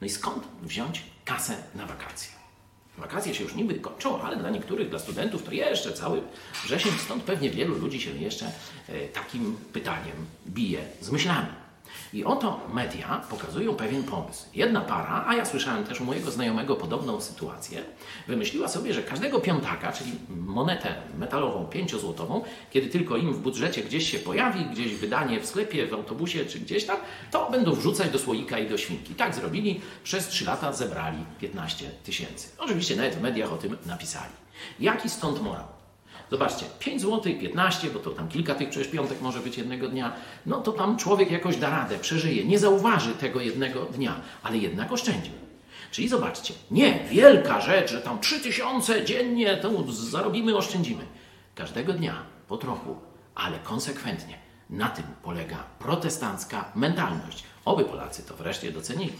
No i skąd wziąć kasę na wakacje? Wakacje się już niby kończą, ale dla niektórych, dla studentów to jeszcze cały wrzesień, stąd pewnie wielu ludzi się jeszcze e, takim pytaniem bije z myślami. I oto media pokazują pewien pomysł. Jedna para, a ja słyszałem też u mojego znajomego podobną sytuację, wymyśliła sobie, że każdego piątaka, czyli monetę metalową pięciozłotową, kiedy tylko im w budżecie gdzieś się pojawi, gdzieś wydanie w sklepie, w autobusie czy gdzieś tam, to będą wrzucać do słoika i do świnki. Tak zrobili, przez trzy lata zebrali 15 tysięcy. Oczywiście nawet w mediach o tym napisali. Jaki stąd morał? Zobaczcie, 5 zł, 15, bo to tam kilka tych przecież piątek może być jednego dnia, no to tam człowiek jakoś da radę, przeżyje, nie zauważy tego jednego dnia, ale jednak oszczędził. Czyli zobaczcie, nie wielka rzecz, że tam 3000 dziennie to zarobimy, oszczędzimy. Każdego dnia po trochu, ale konsekwentnie. Na tym polega protestancka mentalność. Oby Polacy to wreszcie docenili.